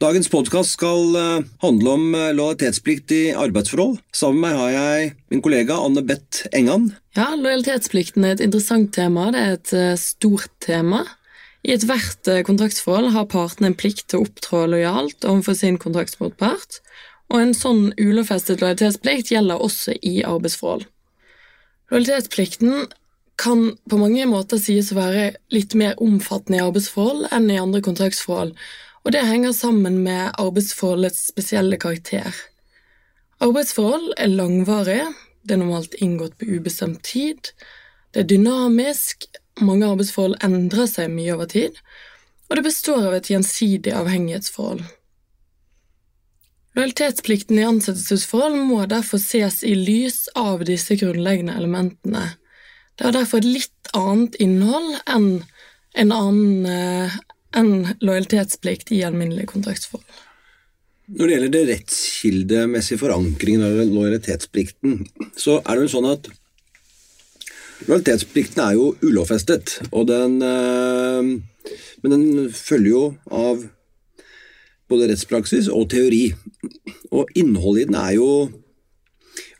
Dagens podkast skal eh, handle om eh, lojalitetsplikt i arbeidsforhold. Sammen med meg har jeg min kollega Anne Beth Engan. Ja, Lojalitetsplikten er et interessant tema. Det er et uh, stort tema. I ethvert kontraktsforhold har partene en plikt til å opptrå lojalt overfor sin kontraktsmotpart, og en sånn ulovfestet lojalitetsplikt gjelder også i arbeidsforhold. Lojalitetsplikten kan på mange måter sies å være litt mer omfattende i arbeidsforhold enn i andre kontraktsforhold, og det henger sammen med arbeidsforholdets spesielle karakter. Arbeidsforhold er langvarige, det er normalt inngått på ubestemt tid, det er dynamisk, mange arbeidsforhold endrer seg mye over tid, og det består av et gjensidig avhengighetsforhold. Lojalitetsplikten i ansettelsesforhold må derfor ses i lys av disse grunnleggende elementene. Det har derfor et litt annet innhold enn en annen eh, enn lojalitetsplikt i alminnelige kontraktsforhold. Når det gjelder det rettskildemessige forankringen av lojalitetsplikten, så er det vel sånn at lojalitetsplikten er jo ulovfestet, og den, eh, men den følger jo av både rettspraksis og teori. Og innholdet i den er jo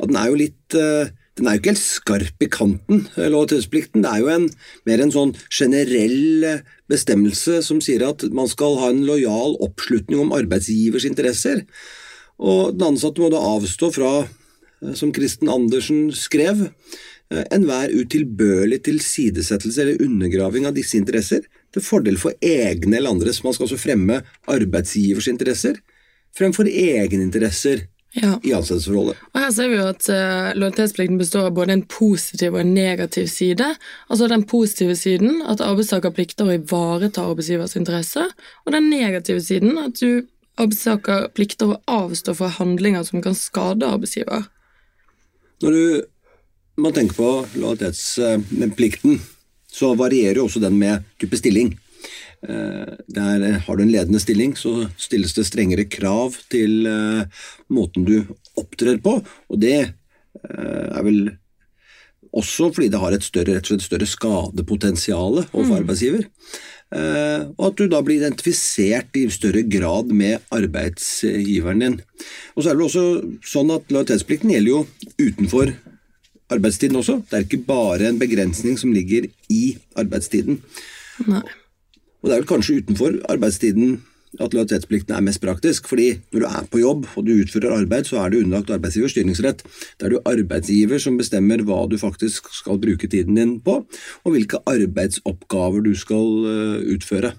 den er jo litt eh, den er jo ikke helt skarp i kanten, lov- og taushetsplikten. Det er jo en, mer en sånn generell bestemmelse som sier at man skal ha en lojal oppslutning om arbeidsgivers interesser. Og den ansatte må da avstå fra, eh, som Kristen Andersen skrev, eh, enhver utilbørlig tilsidesettelse eller undergraving av disse interesser til fordel for egne eller andres. Man skal altså fremme arbeidsgivers interesser fremfor egeninteresser ja. i ansettelsesforholdet. Og Her ser vi jo at uh, lojalitetsplikten består av både en positiv og en negativ side. Altså Den positive siden, at arbeidstaker plikter å ivareta arbeidsgivers interesse, og den negative siden, at du arbeidstaker plikter å avstå fra handlinger som kan skade arbeidsgiver. Når du, man tenker på lojalitetsplikten, så varierer jo også den med type stilling. Eh, der eh, har du en ledende stilling, så stilles det strengere krav til eh, måten du opptrer på, og det er vel også fordi det har et større, rett og slett større skadepotensial overfor mm. arbeidsgiver. Og at du da blir identifisert i større grad med arbeidsgiveren din. Og så er det også sånn at Lojalitetsplikten gjelder jo utenfor arbeidstiden også. Det er ikke bare en begrensning som ligger i arbeidstiden. Nei. Og det er vel kanskje utenfor arbeidstiden at lojalitetsplikten er mest praktisk, fordi når du er på jobb og du utfører arbeid, så er du underlagt arbeidsgivers styringsrett. Det er du arbeidsgiver som bestemmer hva du faktisk skal bruke tiden din på, og hvilke arbeidsoppgaver du skal eh, utføre.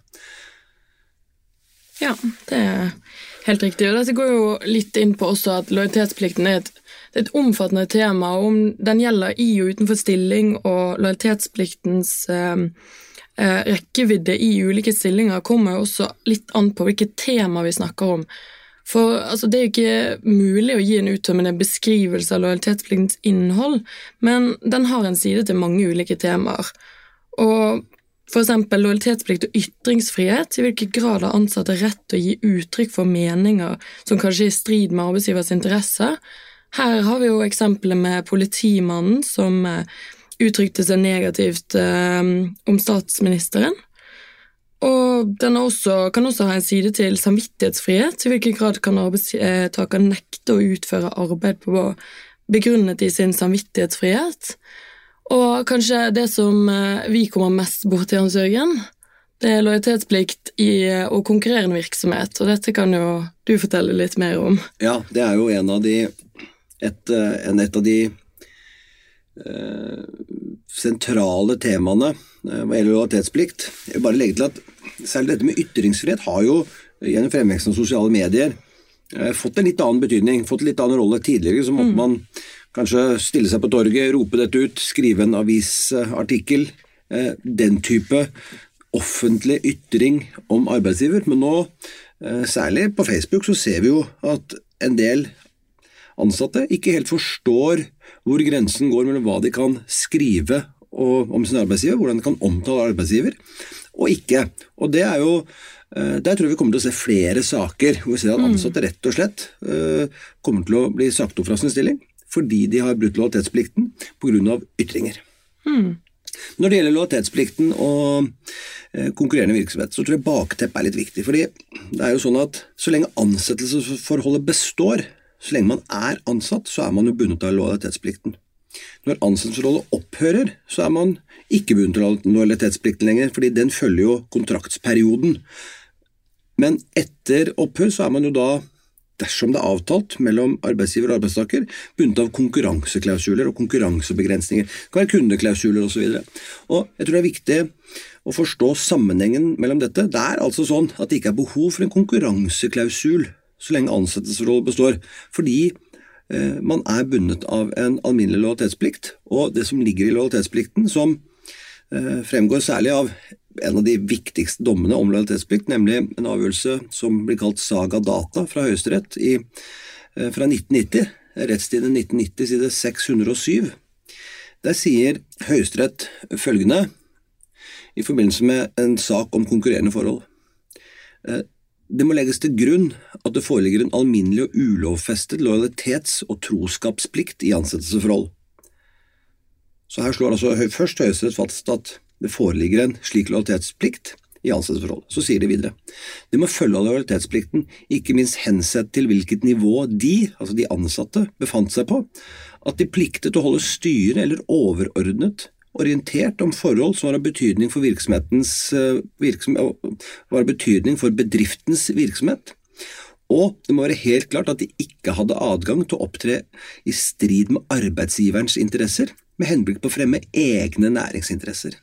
Ja, det er helt riktig. Og dette går jo litt inn på også at lojalitetsplikten er et, er et omfattende tema, og om den gjelder i og utenfor stilling og lojalitetspliktens eh, rekkevidde i ulike stillinger kommer jo også litt an på hvilket tema vi snakker om. For altså, Det er jo ikke mulig å gi en uttømmende beskrivelse av lojalitetspliktens innhold, men den har en side til mange ulike temaer. Og eksempel lojalitetsplikt og ytringsfrihet, i hvilken grad har ansatte rett til å gi uttrykk for meninger som kanskje er i strid med arbeidsgivers interesse. Her har vi jo eksempelet med politimannen som eh, uttrykte seg negativt eh, om statsministeren. Og den også, kan også ha en side til samvittighetsfrihet. I hvilken grad kan arbeidstaker nekte å utføre arbeid på begrunnet i sin samvittighetsfrihet? Og kanskje det som eh, vi kommer mest borti, Hans Jørgen, det er lojalitetsplikt i og konkurrere konkurrerende virksomhet. Og dette kan jo du fortelle litt mer om. Ja, det er jo en av de, et, eh, en, et av de Eh, sentrale temaene eh, hva gjelder lojalitetsplikt. Jeg vil bare legge til at Særlig dette med ytringsfrihet har jo gjennom fremveksten av sosiale medier eh, fått en litt annen betydning, fått en litt annen rolle. Tidligere så måtte mm. man kanskje stille seg på torget, rope dette ut, skrive en avisartikkel. Den type offentlig ytring om arbeidsgiver. Men nå, særlig på Facebook, så ser vi jo at en del ansatte ikke helt forstår hvor grensen går mellom hva de kan skrive om sin arbeidsgiver, hvordan de kan omtale arbeidsgiver, og ikke. Og det er jo eh, der tror jeg vi kommer til å se flere saker hvor vi ser at mm. ansatte rett og slett uh, kommer til å bli sagt opp fra sin stilling fordi de har brutt lojalitetsplikten pga. ytringer. Mm. Når det gjelder lojalitetsplikten og eh, konkurrerende virksomhet, så tror jeg bakteppet er litt viktig. fordi det er jo sånn at så lenge ansettelsesforholdet består, så lenge man er ansatt, så er man jo bundet av lojalitetsplikten. Når ansettelsesforholdet opphører, så er man ikke bundet av lojalitetsplikten lenger, fordi den følger jo kontraktsperioden. Men etter opphør så er man jo da dersom det er avtalt mellom arbeidsgiver og arbeidstaker, bundet av konkurranseklausuler og konkurransebegrensninger. Det kan være kundeklausuler osv. Jeg tror det er viktig å forstå sammenhengen mellom dette. Det er altså sånn at det ikke er behov for en konkurranseklausul så lenge ansettelsesforholdet består, fordi eh, man er bundet av en alminnelig lojalitetsplikt, og det som ligger i lojalitetsplikten, som eh, fremgår særlig av en av de viktigste dommene om lojalitetsplikt, nemlig en avgjørelse som blir kalt Saga Data fra Høyesterett eh, fra 1990, rettstiden 1990 side 607. Der sier Høyesterett følgende i forbindelse med en sak om konkurrerende forhold. Det må legges til grunn at det foreligger en alminnelig og ulovfestet lojalitets- og troskapsplikt i ansettelsesforhold. Så her slår altså først Høyesterett fast at det foreligger en slik lojalitetsplikt i ansettelsesforhold. Så sier de videre. Det må følge av lojalitetsplikten ikke minst hensett til hvilket nivå de, altså de ansatte, befant seg på, at de pliktet å holde styret eller overordnet orientert om forhold som var av betydning for, virksomhetens, eh, var av betydning for bedriftens virksomhet. Og det må være helt klart at de ikke hadde adgang til å opptre i strid med arbeidsgiverens interesser, med henblikk på å fremme egne næringsinteresser.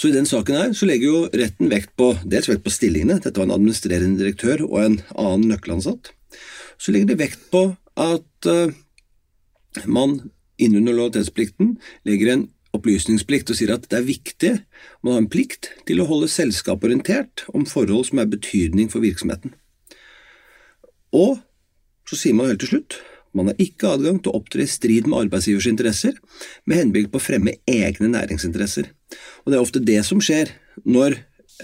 Så I den saken her så legger jo retten vekt på dels vekt på stillingene, dette var en administrerende direktør og en annen nøkkelansatt. Så legger de vekt på at uh, man innunder lojalitetsplikten legger en opplysningsplikt og sier at det er viktig, man har en plikt til å holde selskapet orientert om forhold som er betydning for virksomheten. Og så sier man helt til slutt man har ikke adgang til å opptre i strid med arbeidsgivers interesser, med henblikk på å fremme egne næringsinteresser. Og Det er ofte det som skjer når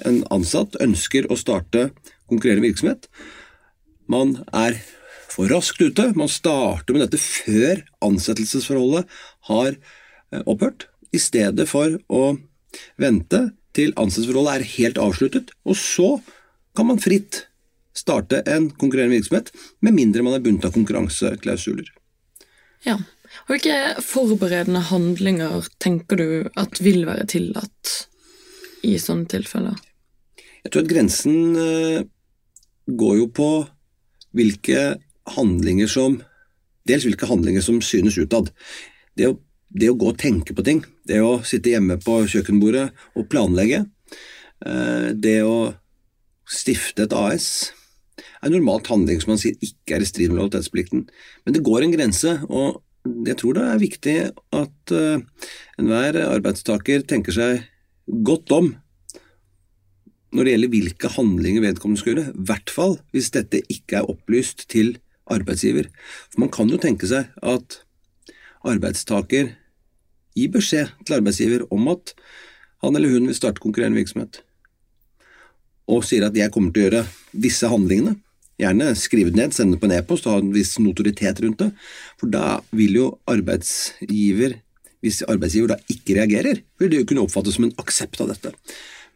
en ansatt ønsker å starte konkurrerende virksomhet. Man er for raskt ute. Man starter med dette før ansettelsesforholdet har eh, opphørt, i stedet for å vente til ansettelsesforholdet er helt avsluttet, og så kan man fritt starte en konkurrerende virksomhet, med mindre man er bundet av konkurranseklausuler. Ja. Hvilke forberedende handlinger tenker du at vil være tillatt i sånne tilfeller? Jeg tror at grensen eh, går jo på hvilke handlinger som Dels hvilke handlinger som synes utad. Det å, det å gå og tenke på ting, det å sitte hjemme på kjøkkenbordet og planlegge, eh, det å stifte et AS, er normalt handling som man sier ikke er i strid med lojalitetsplikten. Men det går en grense, og jeg tror det er viktig at uh, enhver arbeidstaker tenker seg godt om når det gjelder hvilke handlinger vedkommende skal gjøre, i hvert fall hvis dette ikke er opplyst til arbeidsgiver. For Man kan jo tenke seg at arbeidstaker gir beskjed til arbeidsgiver om at han eller hun vil starte konkurrerende virksomhet, og sier at jeg kommer til å gjøre disse handlingene. Gjerne skrive det ned, sende det på en e-post og ha en viss notoritet rundt det. For da vil jo arbeidsgiver, hvis arbeidsgiver da ikke reagerer, vil det jo kunne oppfattes som en aksept av dette.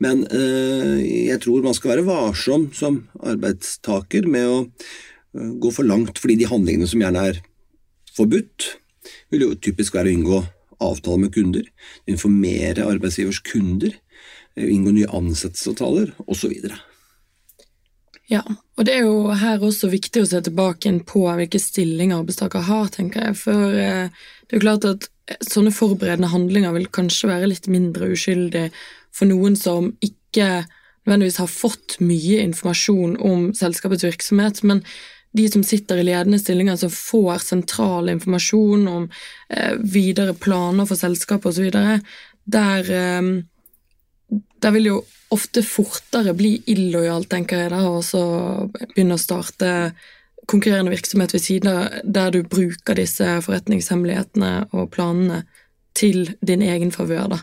Men øh, jeg tror man skal være varsom som arbeidstaker med å gå for langt, fordi de handlingene som gjerne er forbudt, vil jo typisk være å inngå avtaler med kunder, informere arbeidsgivers kunder, eh, inngå nye ansettelsesavtaler osv. Ja, og det er jo her også viktig å se tilbake på hvilke stillinger arbeidstaker har, tenker jeg. For eh, det er jo klart at eh, sånne forberedende handlinger vil kanskje være litt mindre uskyldig for noen som ikke nødvendigvis har fått mye informasjon om selskapets virksomhet, men de som sitter i ledende stillinger, som får sentral informasjon om eh, videre planer for selskapet osv., der, eh, der vil jo ofte fortere bli illojal, tenker jeg, der, og så begynne å starte konkurrerende virksomhet ved siden av, der du bruker disse forretningshemmelighetene og planene til din egen favør. da.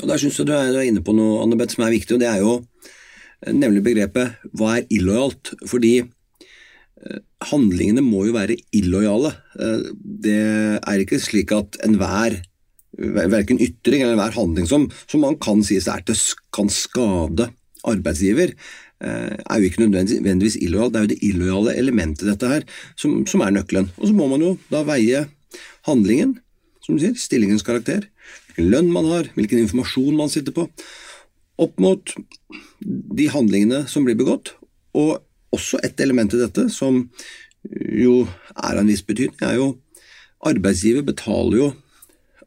Der syns jeg du er, inne på noe Annebeth, som er viktig, og det er jo nemlig begrepet hva er illojalt? Fordi eh, handlingene må jo være illojale. Eh, det er ikke slik at enhver verken ytring eller enhver handling som, som man kan si er til, kan skade arbeidsgiver, eh, er jo ikke nødvendigvis illojal. Det er jo det illojale elementet dette her som, som, er nøkkelen. Og så må man jo da veie handlingen, som du sier, stillingens karakter, hvilken lønn man har, hvilken informasjon man sitter på, opp mot de handlingene som blir begått. Og også et element i dette som jo er av en viss betydning, er jo arbeidsgiver betaler jo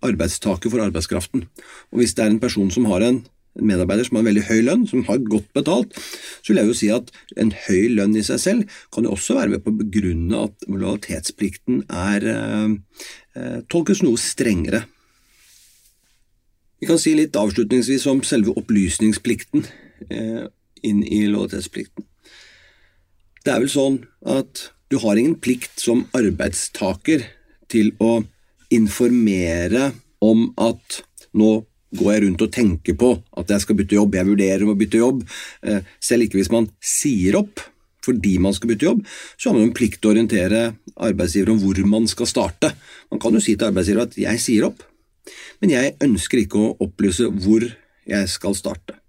arbeidstaker for arbeidskraften. Og Hvis det er en person som har en medarbeider som har en veldig høy lønn, som har godt betalt, så vil jeg jo si at en høy lønn i seg selv kan jo også være med på å begrunne at lojalitetsplikten er eh, tolkes noe strengere. Vi kan si litt avslutningsvis om selve opplysningsplikten eh, inn i lojalitetsplikten. Det er vel sånn at du har ingen plikt som arbeidstaker til å informere om at nå går jeg rundt og tenker på at jeg skal bytte jobb, jeg vurderer å bytte jobb. Eh, selv ikke hvis man sier opp fordi man skal bytte jobb, så har man en plikt til å orientere arbeidsgiver om hvor man skal starte. Man kan jo si til arbeidsgiver at jeg sier opp, men jeg ønsker ikke å opplyse hvor jeg skal starte.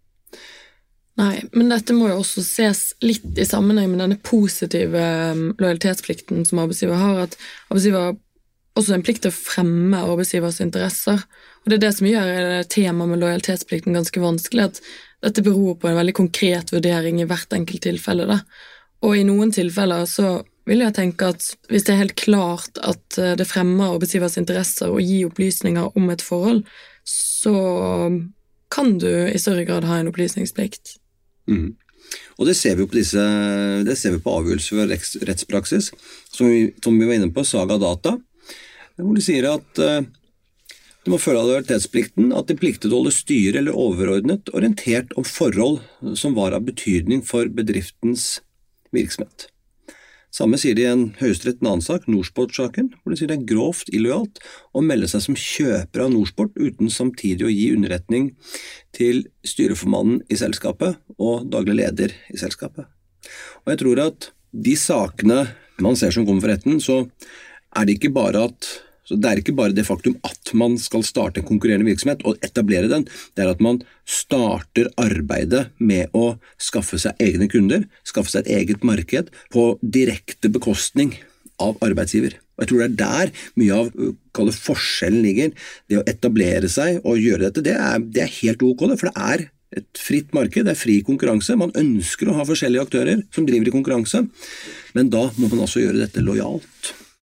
Nei, men dette må jo også ses litt i sammenheng med denne positive um, lojalitetsplikten som arbeidsgiver har. At arbeidsgiver også en plikt til å fremme arbeidsgivers interesser. Og Det er det som gjør temaet med lojalitetsplikten ganske vanskelig. at Dette beror på en veldig konkret vurdering i hvert enkelt tilfelle. Da. Og i noen tilfeller så vil jeg tenke at hvis det er helt klart at eh, det fremmer arbeidsgivers interesser å gi opplysninger om et forhold, så kan du i større grad ha en opplysningsplikt. Mm. Og det ser vi på, disse, det ser vi på avgjørelser ved rettspraksis, som vi, som vi var inne på, Saga Data hvor de sier at uh, du må følge lojalitetsplikten at de pliktet å holde styret eller overordnet orientert om forhold som var av betydning for bedriftens virksomhet. Samme sier de i en Høyesterett en annen sak, Norsport-saken, hvor de sier det er grovt illojalt å melde seg som kjøper av Norsport uten samtidig å gi underretning til styreformannen i selskapet og daglig leder i selskapet. Og jeg tror at de sakene man ser som kommer for retten, så er det ikke bare at så Det er ikke bare det faktum at man skal starte en konkurrerende virksomhet og etablere den, det er at man starter arbeidet med å skaffe seg egne kunder, skaffe seg et eget marked, på direkte bekostning av arbeidsgiver. Og Jeg tror det er der mye av uh, forskjellen ligger. Det å etablere seg og gjøre dette, det er, det er helt ok, for det er et fritt marked, det er fri konkurranse. Man ønsker å ha forskjellige aktører som driver i konkurranse, men da må man altså gjøre dette lojalt.